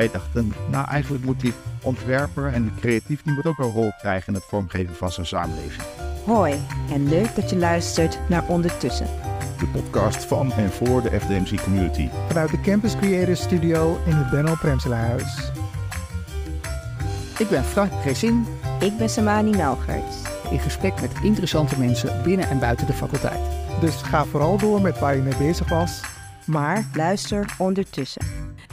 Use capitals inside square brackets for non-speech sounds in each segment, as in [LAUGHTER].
Wij dachten, nou eigenlijk moet die ontwerper en de creatief, die moet ook een rol krijgen in het vormgeven van zo'n samenleving. Hoi en leuk dat je luistert naar Ondertussen. De podcast van en voor de FDMC community. Vanuit de Campus Creators Studio in het Benno Premselaarhuis. Ik ben Frank Gezin. Ik ben Samani Melgerts. In gesprek met interessante mensen binnen en buiten de faculteit. Dus ga vooral door met waar je mee bezig was. Maar luister ondertussen.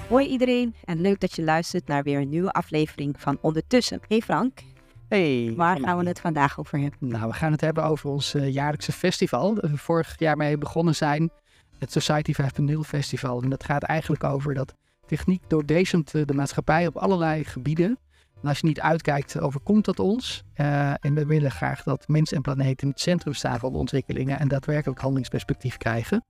Hoi iedereen en leuk dat je luistert naar weer een nieuwe aflevering van Ondertussen. Hey Frank. Hey. Waar gaan we het vandaag over hebben? Nou, we gaan het hebben over ons uh, jaarlijkse festival. Dat we vorig jaar mee begonnen zijn. Het Society 5.0 Festival. En dat gaat eigenlijk over dat techniek doordezemt de maatschappij op allerlei gebieden. En als je niet uitkijkt, overkomt dat ons. Uh, en we willen graag dat mens en planeet in het centrum staan van de ontwikkelingen en daadwerkelijk handelingsperspectief krijgen.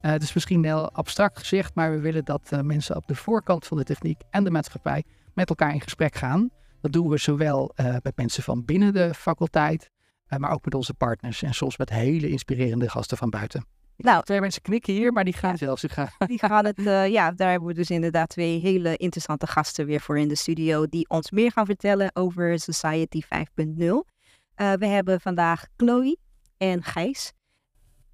Uh, het is misschien heel abstract gezegd, maar we willen dat uh, mensen op de voorkant van de techniek en de maatschappij met elkaar in gesprek gaan. Dat doen we zowel met mensen van binnen de faculteit, maar ook met onze partners en soms met hele inspirerende gasten van buiten. Nou, twee mensen knikken hier, maar die gaan zelfs. Die gaan, [LAUGHS] die gaan het, uh, ja, daar hebben we dus inderdaad twee hele interessante gasten weer voor in de studio. Die ons meer gaan vertellen over Society 5.0. Uh, we hebben vandaag Chloe en Gijs.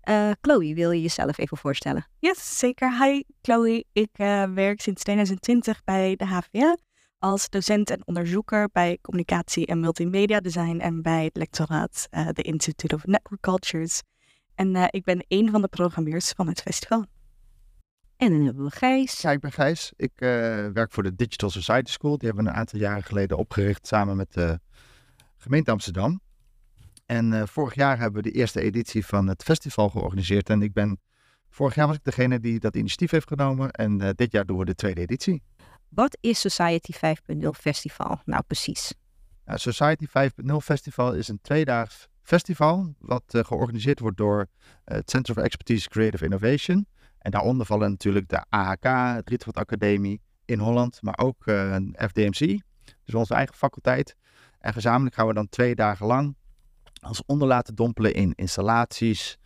Uh, Chloe, wil je jezelf even voorstellen? Ja, yes, zeker. Hi, Chloe. Ik uh, werk sinds 2020 bij de HVA als docent en onderzoeker bij communicatie en multimedia design en bij het lectoraat uh, The Institute of Network Cultures. En uh, ik ben een van de programmeurs van het festival. En dan hebben we Gijs. Ja, ik ben Gijs. Ik uh, werk voor de Digital Society School. Die hebben we een aantal jaren geleden opgericht samen met de gemeente Amsterdam. En uh, vorig jaar hebben we de eerste editie van het festival georganiseerd. En ik ben, vorig jaar was ik degene die dat initiatief heeft genomen. En dit jaar doen we de tweede editie. Wat is Society 5.0 Festival nou precies? Nou, Society 5.0 Festival is een tweedaags festival, wat uh, georganiseerd wordt door uh, het Center for Expertise Creative Innovation. En daaronder vallen natuurlijk de AHK, het Rietveld Academie in Holland, maar ook uh, FDMC, dus onze eigen faculteit. En gezamenlijk gaan we dan twee dagen lang als onder laten dompelen in installaties,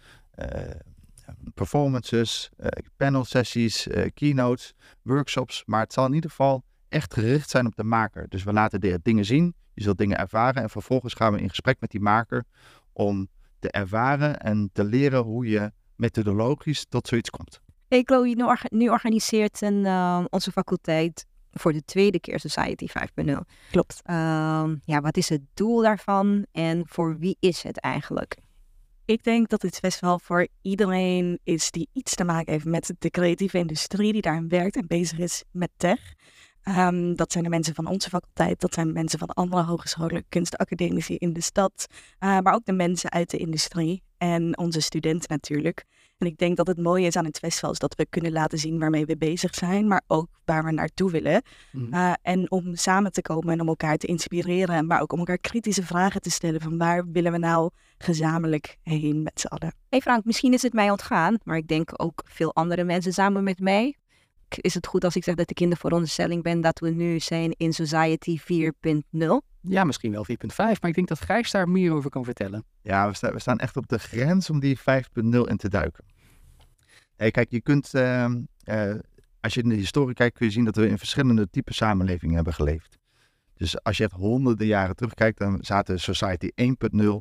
performances, panelsessies, keynotes, workshops. Maar het zal in ieder geval echt gericht zijn op de maker. Dus we laten de dingen zien, je zult dingen ervaren en vervolgens gaan we in gesprek met die maker om te ervaren en te leren hoe je methodologisch tot zoiets komt. Hey Chloe, nu, orga nu organiseert een, onze faculteit voor de tweede keer Society 5.0. Klopt. Uh, ja, wat is het doel daarvan en voor wie is het eigenlijk? Ik denk dat dit festival voor iedereen is die iets te maken heeft met de creatieve industrie, die daarin werkt en bezig is met tech. Um, dat zijn de mensen van onze faculteit, dat zijn mensen van andere hogescholen, kunstacademici in de stad, uh, maar ook de mensen uit de industrie en onze studenten natuurlijk. En ik denk dat het mooie is aan het festival is dat we kunnen laten zien waarmee we bezig zijn, maar ook waar we naartoe willen. Mm. Uh, en om samen te komen en om elkaar te inspireren, maar ook om elkaar kritische vragen te stellen van waar willen we nou gezamenlijk heen met z'n allen. Hey Frank, misschien is het mij ontgaan, maar ik denk ook veel andere mensen samen met mij is het goed als ik zeg dat ik in de veronderstelling ben dat we nu zijn in Society 4.0? Ja, misschien wel 4.5, maar ik denk dat Gijs daar meer over kan vertellen. Ja, we, sta, we staan echt op de grens om die 5.0 in te duiken. Hey, kijk, je kunt, uh, uh, als je in de historie kijkt, kun je zien dat we in verschillende typen samenlevingen hebben geleefd. Dus als je echt honderden jaren terugkijkt, dan zaten Society 1.0,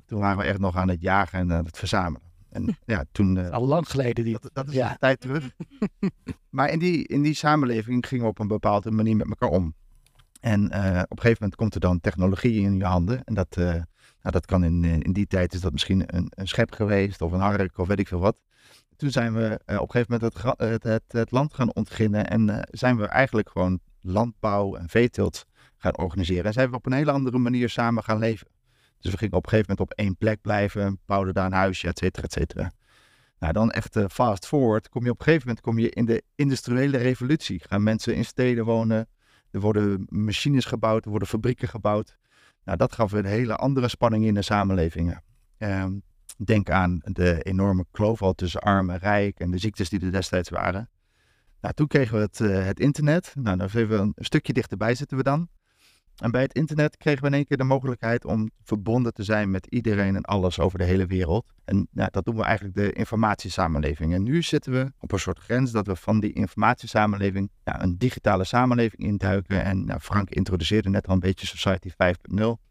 toen waren we echt nog aan het jagen en aan het verzamelen. En ja, toen... Uh, Al lang geleden. Die... Dat, dat is ja. een tijd terug. [LAUGHS] maar in die, in die samenleving gingen we op een bepaalde manier met elkaar om. En uh, op een gegeven moment komt er dan technologie in je handen. En dat, uh, nou, dat kan in, in die tijd is dat misschien een, een schep geweest of een hark of weet ik veel wat. Toen zijn we op een gegeven moment het, het, het, het land gaan ontginnen. En zijn we eigenlijk gewoon landbouw en veeteelt gaan organiseren. En zijn we op een hele andere manier samen gaan leven. Dus we gingen op een gegeven moment op één plek blijven, bouwden daar een huisje, et cetera, et cetera. Nou, dan echt uh, fast forward, kom je op een gegeven moment kom je in de industriële revolutie. Gaan mensen in steden wonen, er worden machines gebouwd, er worden fabrieken gebouwd. Nou, dat gaf een hele andere spanning in de samenlevingen. Um, denk aan de enorme kloof al tussen arm en rijk en de ziektes die er destijds waren. Nou, toen kregen we het, uh, het internet. Nou, dan even een stukje dichterbij zitten we dan. En bij het internet kregen we in één keer de mogelijkheid om verbonden te zijn met iedereen en alles over de hele wereld. En ja, dat doen we eigenlijk de informatiesamenleving. En nu zitten we op een soort grens dat we van die informatiesamenleving ja, een digitale samenleving induiken. En nou, Frank introduceerde net al een beetje Society 5.0.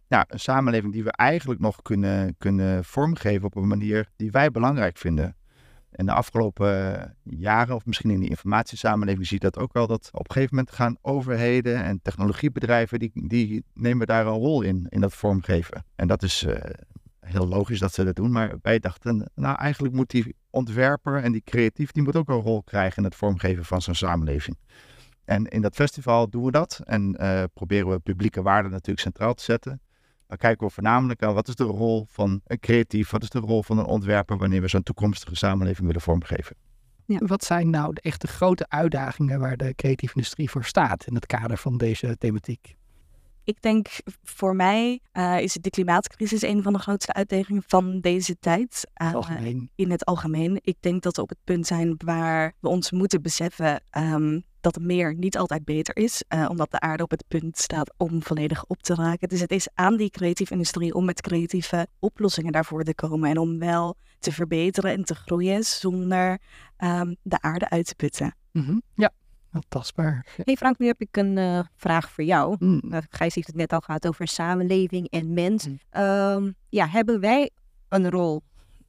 Ja, een samenleving die we eigenlijk nog kunnen, kunnen vormgeven op een manier die wij belangrijk vinden. En de afgelopen eh, jaren, of misschien in die informatiesamenleving, zie je dat ook wel. Dat op een gegeven moment gaan overheden en technologiebedrijven, die, die nemen daar een rol in, in dat vormgeven. En dat is uh, heel logisch dat ze dat doen. Maar wij dachten, nou eigenlijk moet die ontwerper en die creatief, die moet ook een rol krijgen in het vormgeven van zo'n samenleving. En in dat festival doen we dat en uh, proberen we publieke waarden natuurlijk centraal te zetten. Dan kijken we voornamelijk aan wat is de rol van een creatief, wat is de rol van een ontwerper wanneer we zo'n toekomstige samenleving willen vormgeven. Ja. Wat zijn nou de echte grote uitdagingen waar de creatieve industrie voor staat in het kader van deze thematiek? Ik denk voor mij uh, is de klimaatcrisis een van de grootste uitdagingen van deze tijd. Uh, in het algemeen. Ik denk dat we op het punt zijn waar we ons moeten beseffen um, dat meer niet altijd beter is, uh, omdat de aarde op het punt staat om volledig op te raken. Dus het is aan die creatieve industrie om met creatieve oplossingen daarvoor te komen en om wel te verbeteren en te groeien zonder um, de aarde uit te putten. Mm -hmm. Ja, tastbaar. Hey Frank, nu heb ik een uh, vraag voor jou. Mm. Uh, Gijs heeft het net al gehad over samenleving en mens. Mm. Um, ja, hebben wij een rol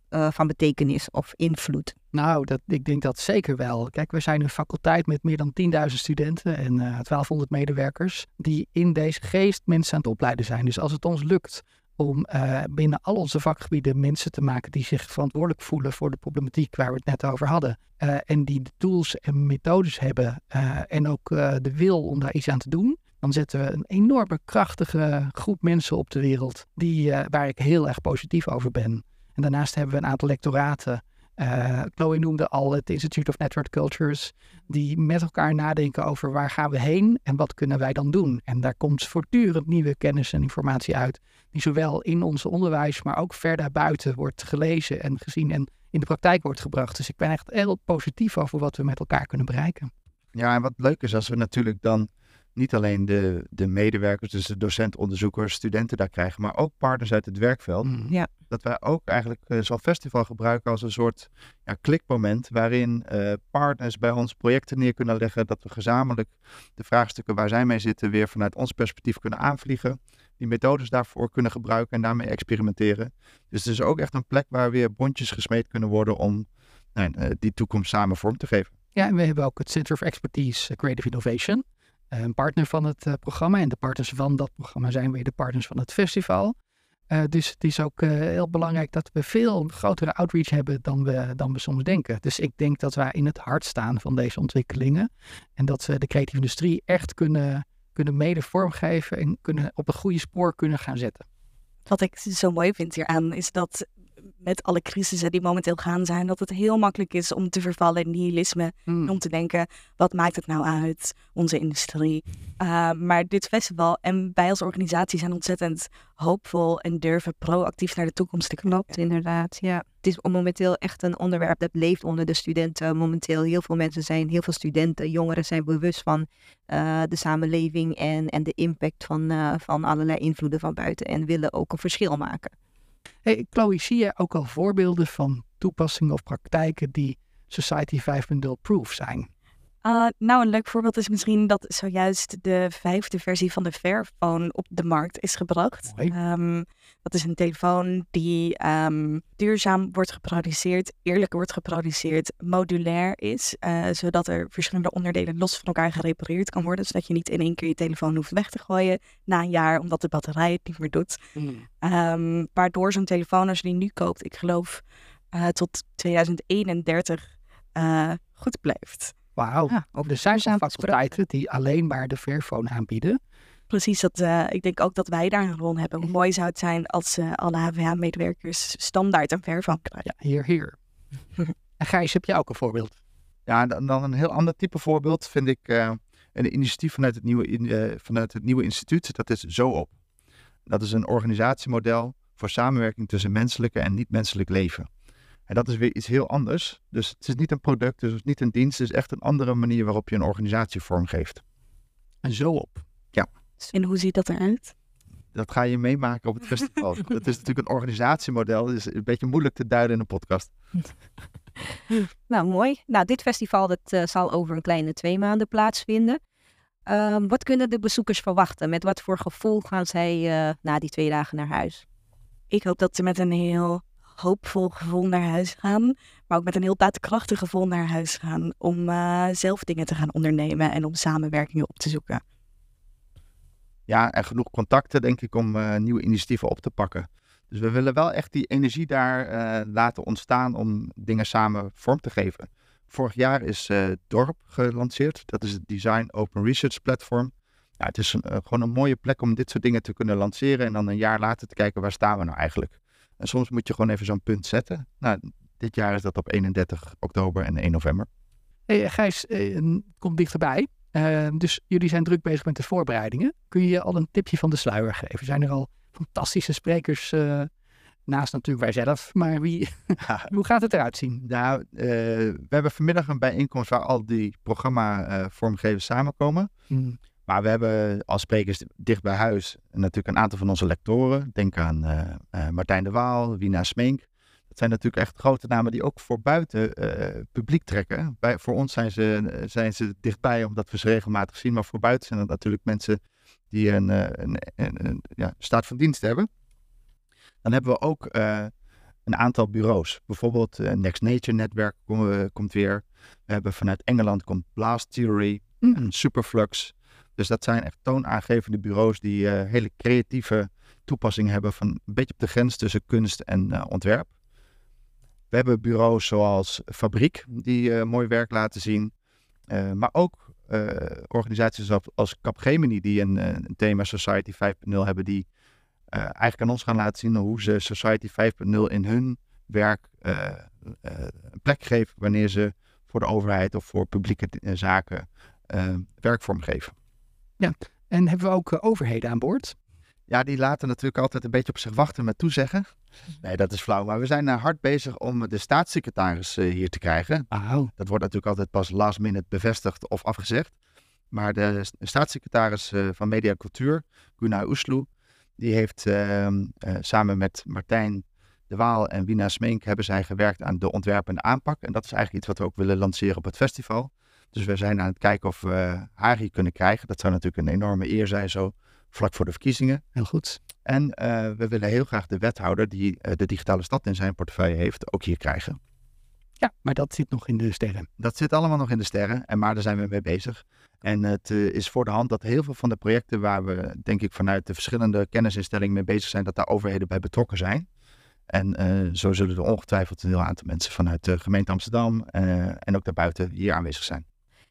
uh, van betekenis of invloed? Nou, dat, ik denk dat zeker wel. Kijk, we zijn een faculteit met meer dan 10.000 studenten en uh, 1200 medewerkers die in deze geest mensen aan het opleiden zijn. Dus als het ons lukt om uh, binnen al onze vakgebieden mensen te maken die zich verantwoordelijk voelen voor de problematiek waar we het net over hadden. En die de tools en methodes hebben en ook de wil om daar iets aan te doen. Dan zetten we een enorme krachtige groep mensen op de wereld die, waar ik heel erg positief over ben. En daarnaast hebben we een aantal lectoraten. Uh, Chloe noemde al het Institute of Network Cultures, die met elkaar nadenken over waar gaan we heen en wat kunnen wij dan doen. En daar komt voortdurend nieuwe kennis en informatie uit, die zowel in ons onderwijs, maar ook verder buiten wordt gelezen en gezien en in de praktijk wordt gebracht. Dus ik ben echt heel positief over wat we met elkaar kunnen bereiken. Ja, en wat leuk is als we natuurlijk dan niet alleen de, de medewerkers, dus de docenten, onderzoekers, studenten daar krijgen, maar ook partners uit het werkveld. Mm. Ja. Dat wij ook eigenlijk uh, zo'n festival gebruiken als een soort ja, klikmoment waarin uh, partners bij ons projecten neer kunnen leggen, dat we gezamenlijk de vraagstukken waar zij mee zitten weer vanuit ons perspectief kunnen aanvliegen, die methodes daarvoor kunnen gebruiken en daarmee experimenteren. Dus het is ook echt een plek waar weer bondjes gesmeed kunnen worden om nou, uh, die toekomst samen vorm te geven. Ja, en we hebben ook het Center of Expertise Creative Innovation een partner van het uh, programma. En de partners van dat programma zijn weer de partners van het festival. Uh, dus het is ook heel belangrijk dat we veel grotere outreach hebben dan we, dan we soms denken. Dus ik denk dat wij in het hart staan van deze ontwikkelingen. En dat we de creatieve industrie echt kunnen, kunnen mede vormgeven en kunnen op een goede spoor kunnen gaan zetten. Wat ik zo mooi vind hieraan is dat met alle crisissen die momenteel gaan zijn, dat het heel makkelijk is om te vervallen in nihilisme. Mm. Om te denken, wat maakt het nou uit, onze industrie? Uh, maar dit festival en wij als organisatie zijn ontzettend hoopvol en durven proactief naar de toekomst te kijken. Klopt, inderdaad. Ja. Het is momenteel echt een onderwerp dat leeft onder de studenten. Momenteel heel veel mensen zijn, heel veel studenten, jongeren zijn bewust van uh, de samenleving en, en de impact van, uh, van allerlei invloeden van buiten en willen ook een verschil maken. Hey, Chloe, zie je ook al voorbeelden van toepassingen of praktijken die Society 5.0 proof zijn? Uh, nou, een leuk voorbeeld is misschien dat zojuist de vijfde versie van de Fairphone op de markt is gebracht. Um, dat is een telefoon die um, duurzaam wordt geproduceerd, eerlijk wordt geproduceerd, modulair is, uh, zodat er verschillende onderdelen los van elkaar gerepareerd kan worden, zodat je niet in één keer je telefoon hoeft weg te gooien na een jaar, omdat de batterij het niet meer doet. Mm. Um, waardoor zo'n telefoon, als je die nu koopt, ik geloof uh, tot 2031 uh, goed blijft. Wauw, ja, er zijn faculteiten die alleen maar de Fairphone aanbieden. Precies, dat, uh, ik denk ook dat wij daar een rol hebben. Hoe mooi zou het zijn als uh, alle HVA-medewerkers standaard een Fairphone krijgen. Ja, hier, hier. [LAUGHS] en Gijs, heb je ook een voorbeeld? Ja, dan, dan een heel ander type voorbeeld vind ik uh, een initiatief vanuit het, nieuwe, vanuit het nieuwe instituut. Dat is Zo Op. Dat is een organisatiemodel voor samenwerking tussen menselijke en niet-menselijk leven. En dat is weer iets heel anders. Dus het is niet een product, dus het is niet een dienst. Het is echt een andere manier waarop je een organisatie vormgeeft. En zo op. Ja. En hoe ziet dat eruit? Dat ga je meemaken op het festival. [LAUGHS] dat is natuurlijk een organisatiemodel. Dat is een beetje moeilijk te duiden in een podcast. [LAUGHS] Nou, mooi. Nou, dit festival dat, eh, zal over een kleine twee maanden plaatsvinden. Ehm, wat kunnen de bezoekers verwachten? Met wat voor gevoel gaan zij eh, na die twee dagen naar huis? Ik hoop dat ze met een heel hoopvol gevoel naar huis gaan. Maar ook met een heel daadkrachtig gevoel naar huis gaan. Om eh, zelf dingen te gaan ondernemen en om samenwerkingen op te zoeken. Ja, en genoeg contacten, denk ik, om eh, nieuwe initiatieven op te pakken. Dus we willen wel echt die energie daar eh, laten ontstaan om dingen samen vorm te geven. Vorig jaar is Dorp gelanceerd. Dat is het Design Open Research Platform. Ja, het is een, gewoon een mooie plek om dit soort dingen te kunnen lanceren en dan een jaar later te kijken waar staan we nou eigenlijk. En soms moet je gewoon even zo'n punt zetten. Nou, dit jaar is dat op 31 oktober en 1 november. Hey, Gijs, eh, het komt dichterbij. Eh, dus jullie zijn druk bezig met de voorbereidingen. Kun je al een tipje van de sluier geven? Zijn er al fantastische sprekers eh, naast natuurlijk wij zelf? Maar wie, [LAUGHS] hoe gaat het eruit zien? Nou, eh, we hebben vanmiddag een bijeenkomst waar al die programma-vormgevers samenkomen. Hmm. Maar we hebben als sprekers dicht bij huis natuurlijk een aantal van onze lectoren. Denk aan eh, eh, Martijn de Waal, Wina Smeenk. Dat zijn natuurlijk echt grote namen die ook voor buiten eh, publiek trekken. Bij, voor ons zijn ze, zijn ze dichtbij omdat we ze regelmatig zien. Maar voor buiten zijn dat natuurlijk mensen die een, een, een, een ja, staat van dienst hebben. Dan hebben we ook een aantal bureaus. Bijvoorbeeld Next Nature Netwerk kom- komt weer. We hebben vanuit Engeland komt Blast Theory Mm. en Superflux. Dus dat zijn echt toonaangevende bureaus die eh, hele creatieve toepassingen hebben van een beetje op de grens tussen kunst en eh, ontwerp. We hebben bureaus zoals Fabriek, die eh, mooi werk laten zien. Maar ook organisaties als, als Capgemini, die een, een thema Society 5.0 hebben, die eigenlijk aan ons gaan laten zien hoe ze Society 5.0 in hun werk een plek geven wanneer ze voor de overheid of voor publieke zaken eh, werkvorm geven. En hebben we ook eh, overheden aan boord? Ja, die laten natuurlijk altijd een beetje op zich wachten met toezeggen. Nee, dat is flauw. Maar we zijn eh, hard bezig om de staatssecretaris eh, hier te krijgen. Wauw. Dat wordt natuurlijk altijd pas last minute bevestigd of afgezegd. Maar de staatssecretaris van Media en Cultuur, Gunnar Oesloe, die heeft ehm, eh, samen met Martijn de Waal en Wina Smeenk hebben zij gewerkt aan de ontwerp en de aanpak. En dat is eigenlijk iets wat we ook willen lanceren op het festival. Dus we zijn aan het kijken of we haar hier kunnen krijgen. Dat zou natuurlijk een enorme eer zijn zo vlak voor de verkiezingen. Heel goed. En eh, we willen heel graag de wethouder die eh, de digitale stad in zijn portefeuille heeft, ook hier krijgen. Ja, maar dat zit nog in de sterren. Dat zit allemaal nog in de sterren, en maar daar zijn we mee bezig. En het eh, is voor de hand dat heel veel van de projecten waar we, denk ik, vanuit de verschillende kennisinstellingen mee bezig zijn, dat daar overheden bij betrokken zijn. En zo zullen er ongetwijfeld een heel aantal mensen vanuit de gemeente Amsterdam en ook daarbuiten hier aanwezig zijn.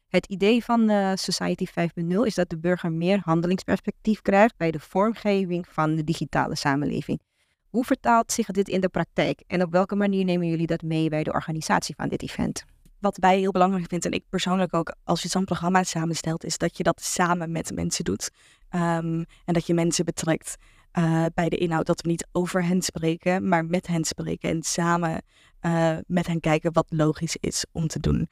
Het idee van eh, Society 5.0 is dat de burger meer handelingsperspectief krijgt bij de vormgeving van de digitale samenleving. Hoe vertaalt zich dit in de praktijk en op welke manier nemen jullie dat mee bij de organisatie van dit event? Wat wij heel belangrijk vinden, en ik persoonlijk ook, als je zo'n programma samenstelt, is dat je dat samen met mensen doet. Ehm, en dat je mensen betrekt eh, bij de inhoud. Dat we niet over hen spreken, maar met hen spreken. En samen eh, met hen kijken wat logisch is om te doen.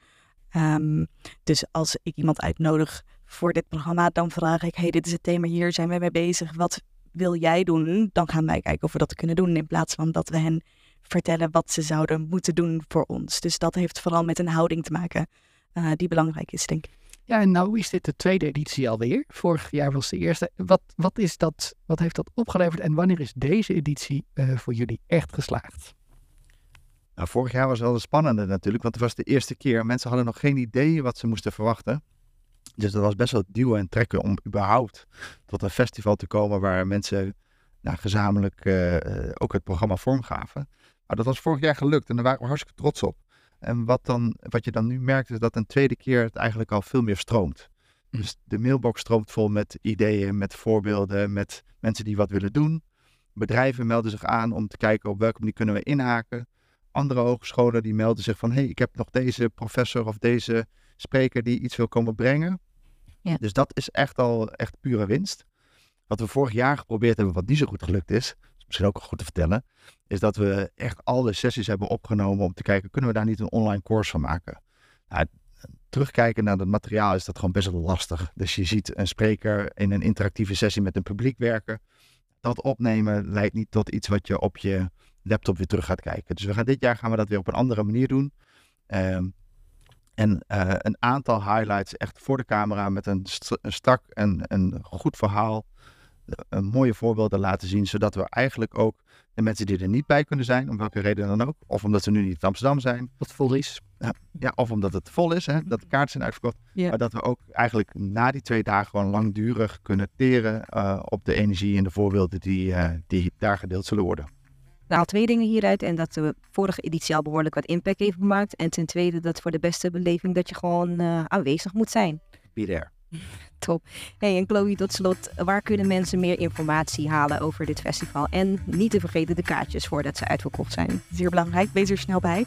Ehm, dus als ik iemand uitnodig voor dit programma, dan vraag ik: hey, dit is het thema hier, zijn wij mee bezig? Wat wil jij doen? Dan gaan wij kijken of we dat kunnen doen. In plaats van dat we hen vertellen wat ze zouden moeten doen voor ons. Dus dat heeft vooral met een houding te maken eh, die belangrijk is, denk ik. Ja, en nou is dit de tweede editie alweer. Vorig jaar was de eerste. Wat, wat, is dat, wat heeft dat opgeleverd en wanneer is deze editie eh, voor jullie echt geslaagd? Nou, vorig jaar was wel de spannende natuurlijk, want het was de eerste keer. Mensen hadden nog geen idee wat ze moesten verwachten. Dus dat was best wel duwen en trekken om überhaupt tot een festival te komen waar mensen nou, gezamenlijk eh, eh, ook het programma vormgaven. Maar dat was vorig jaar gelukt en daar waren we hartstikke trots op. En wat, dan, wat je dan nu merkt is dat een tweede keer het eigenlijk al veel meer stroomt. Hm. Dus de mailbox stroomt vol met ideeën, met voorbeelden, met mensen die wat willen doen. Bedrijven melden zich aan om te kijken op welke manier kunnen we inhaken. Andere hogescholen die melden zich van, hé, hey, ik heb nog deze professor of deze spreker die iets wil komen brengen. Ja. Dus dat is echt al echt pure winst. Wat we vorig jaar geprobeerd hebben, wat niet zo goed gelukt is, is misschien ook goed te vertellen, is dat we echt alle sessies hebben opgenomen om te kijken, kunnen we daar niet een online course van maken? Nou, terugkijken naar het materiaal is dat gewoon best wel lastig. Dus je ziet een spreker in een interactieve sessie met een publiek werken. Dat opnemen leidt niet tot iets wat je op je laptop weer terug gaat kijken. Dus we gaan dit jaar gaan we dat weer op een andere manier doen. Ehm, en eh, een aantal highlights echt voor de camera met een, st- een strak en een goed verhaal. Een mooie voorbeelden laten zien, zodat we eigenlijk ook de mensen die er niet bij kunnen zijn, om welke reden dan ook, of omdat ze nu niet in Amsterdam zijn, Wat vol is. ja, of omdat het vol is, hè, dat de kaarten zijn uitverkocht. Ja. Maar dat we ook eigenlijk na die twee dagen gewoon langdurig kunnen teren eh, op de energie en de voorbeelden die, eh, die daar gedeeld zullen worden. Nou, twee dingen hieruit. En dat de vorige editie al behoorlijk wat impact heeft gemaakt. En ten tweede dat voor de beste beleving dat je gewoon eh, aanwezig moet zijn. Be there. [LAUGHS] Hey, en Chloe, tot slot, waar kunnen mensen meer informatie halen over dit festival? En niet te vergeten de kaartjes voordat ze uitverkocht zijn. Zeer belangrijk, wees er snel bij.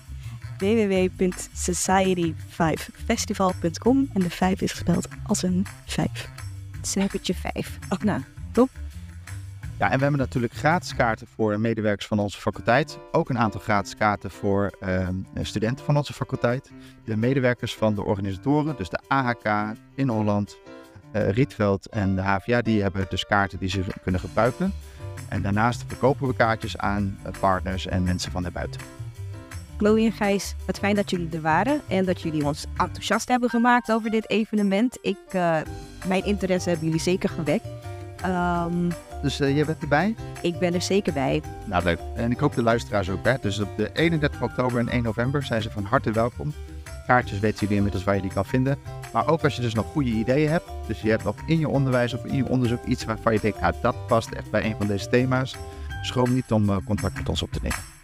www.society5festival.com en de 5 is gespeld als een 5. Snappertje 5. Oh. Nou, Ja, en we hebben natuurlijk gratis kaarten voor medewerkers van onze faculteit. Ook een aantal gratis kaarten voor ehm, studenten van onze faculteit. De medewerkers van de organisatoren, dus de AHK in Holland, eh, Rietveld en de HVA, die hebben dus kaarten die ze kunnen gebruiken. En daarnaast verkopen we kaartjes aan eh, partners en mensen van daarbuiten. Chloe en Gijs, wat fijn dat jullie er waren. En dat jullie ons enthousiast hebben gemaakt over dit evenement. Ik, eh, mijn interesse hebben jullie zeker gewekt. Ehm, Dus eh, jij bent erbij? ik ben er zeker bij. Nou, leuk. En ik hoop de luisteraars ook. Hè? Dus op de 31 oktober en 1 november zijn ze van harte welkom. Kaartjes weten jullie inmiddels waar je die kan vinden. Maar ook als je dus nog goede ideeën hebt. Dus je hebt nog in je onderwijs of in je onderzoek iets waarvan je denkt, ah, dat past echt bij een van deze thema's. Schroom niet om eh, contact met ons op te nemen.